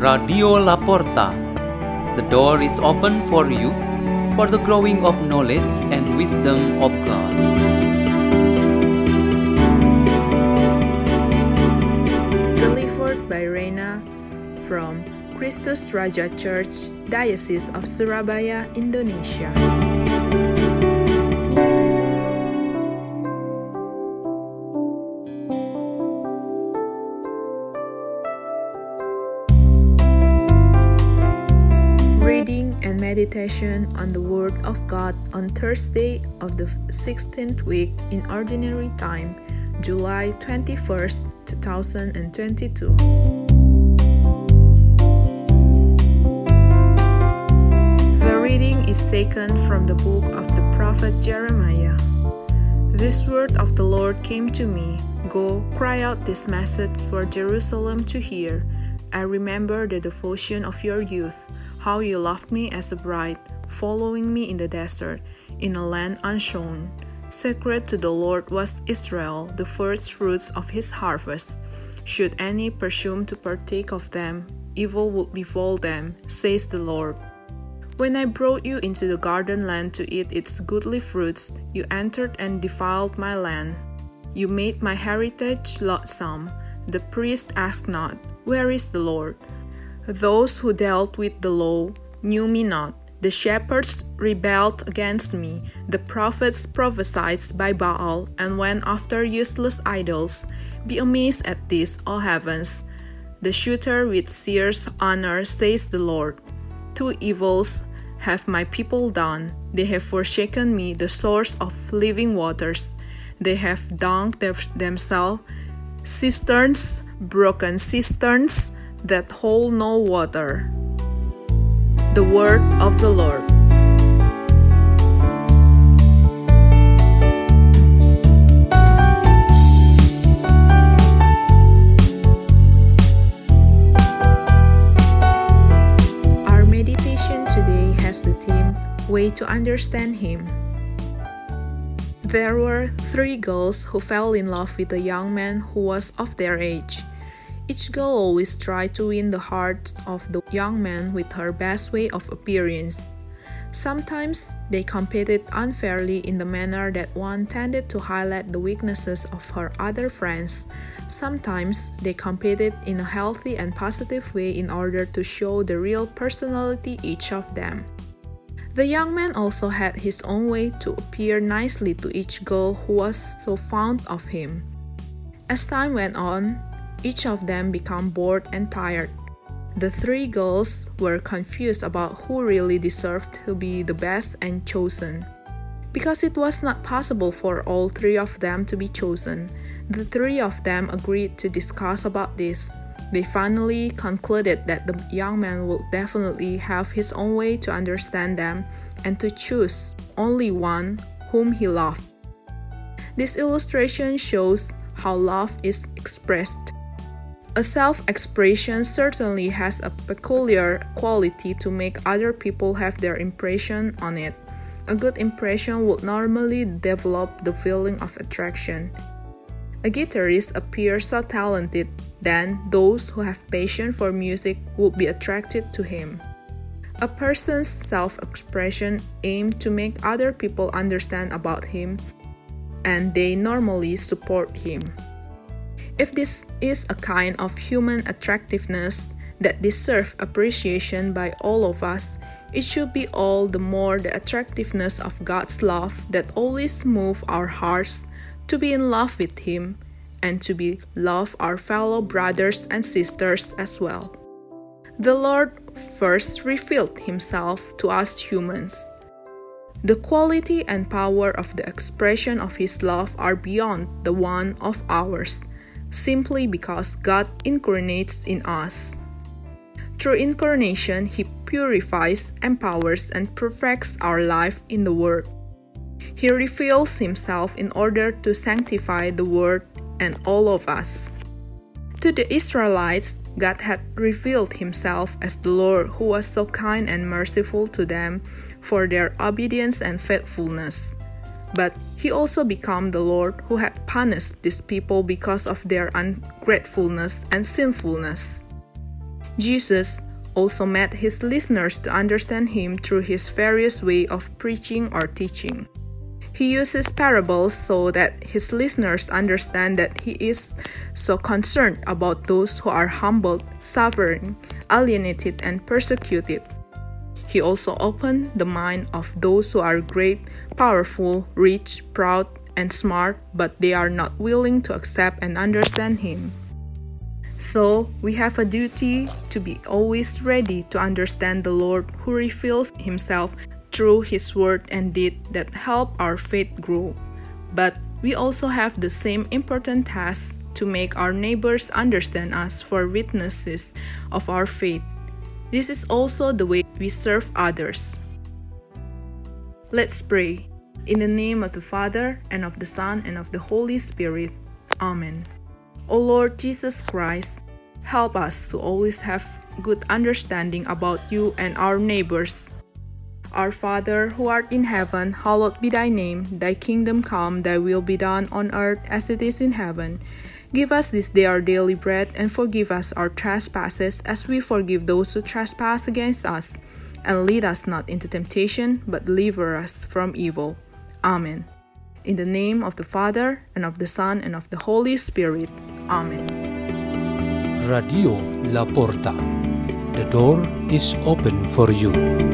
Radio Laporta. The door is open for you for the growing of knowledge and wisdom of God. Delivered by Reina from Christus Raja Church, Diocese of Surabaya, Indonesia. Meditation on the Word of God on Thursday of the 16th week in Ordinary Time, July 21st, 2022. The reading is taken from the book of the prophet Jeremiah. This word of the Lord came to me Go, cry out this message for Jerusalem to hear. I remember the devotion of your youth, how you loved me as a bride, following me in the desert, in a land unshown. Sacred to the Lord was Israel, the first fruits of his harvest. Should any presume to partake of them, evil would befall them, says the Lord. When I brought you into the garden land to eat its goodly fruits, you entered and defiled my land. You made my heritage loathsome. The priest asked not, Where is the Lord? Those who dealt with the law knew me not. The shepherds rebelled against me. The prophets prophesied by Baal and went after useless idols. Be amazed at this, O heavens. The shooter with sears honor, says the Lord. Two evils have my people done. They have forsaken me, the source of living waters. They have dug themselves cisterns, broken cisterns that hold no water. The word of the Lord. Our meditation today has the theme Way to Understand Him. There were three girls who fell in love with a young man who was of their age. Each girl always tried to win the hearts of the young man with her best way of appearance. Sometimes they competed unfairly in the manner that one tended to highlight the weaknesses of her other friends. Sometimes they competed in a healthy and positive way in order to show the real personality each of them. The young man also had his own way to appear nicely to each girl who was so fond of him. As time went on, each of them became bored and tired. The three girls were confused about who really deserved to be the best and chosen. Because it was not possible for all three of them to be chosen, the three of them agreed to discuss about this. They finally concluded that the young man would definitely have his own way to understand them and to choose only one whom he loved. This illustration shows how love is expressed. A self expression certainly has a peculiar quality to make other people have their impression on it. A good impression would normally develop the feeling of attraction. A guitarist appears so talented, then those who have passion for music would be attracted to him. A person's self expression aims to make other people understand about him, and they normally support him. If this is a kind of human attractiveness that deserves appreciation by all of us, it should be all the more the attractiveness of God's love that always moves our hearts to be in love with Him and to be love our fellow brothers and sisters as well. The Lord first revealed Himself to us humans. The quality and power of the expression of His love are beyond the one of ours simply because God incarnates in us. Through incarnation, He purifies, empowers, and perfects our life in the Word. He reveals Himself in order to sanctify the Word and all of us. To the Israelites, God had revealed Himself as the Lord who was so kind and merciful to them for their obedience and faithfulness. But he also became the Lord who had punished these people because of their ungratefulness and sinfulness. Jesus also made his listeners to understand him through his various way of preaching or teaching. He uses parables so that his listeners understand that he is so concerned about those who are humbled, suffering, alienated, and persecuted. He also opened the mind of those who are great, powerful, rich, proud, and smart, but they are not willing to accept and understand him. So, we have a duty to be always ready to understand the Lord who reveals himself through his word and deed that help our faith grow. But we also have the same important task to make our neighbors understand us for witnesses of our faith. This is also the way we serve others. Let's pray. In the name of the Father, and of the Son, and of the Holy Spirit. Amen. O Lord Jesus Christ, help us to always have good understanding about you and our neighbors. Our Father, who art in heaven, hallowed be thy name. Thy kingdom come, thy will be done on earth as it is in heaven. Give us this day our daily bread, and forgive us our trespasses as we forgive those who trespass against us. And lead us not into temptation, but deliver us from evil. Amen. In the name of the Father, and of the Son, and of the Holy Spirit. Amen. Radio La Porta. The door is open for you.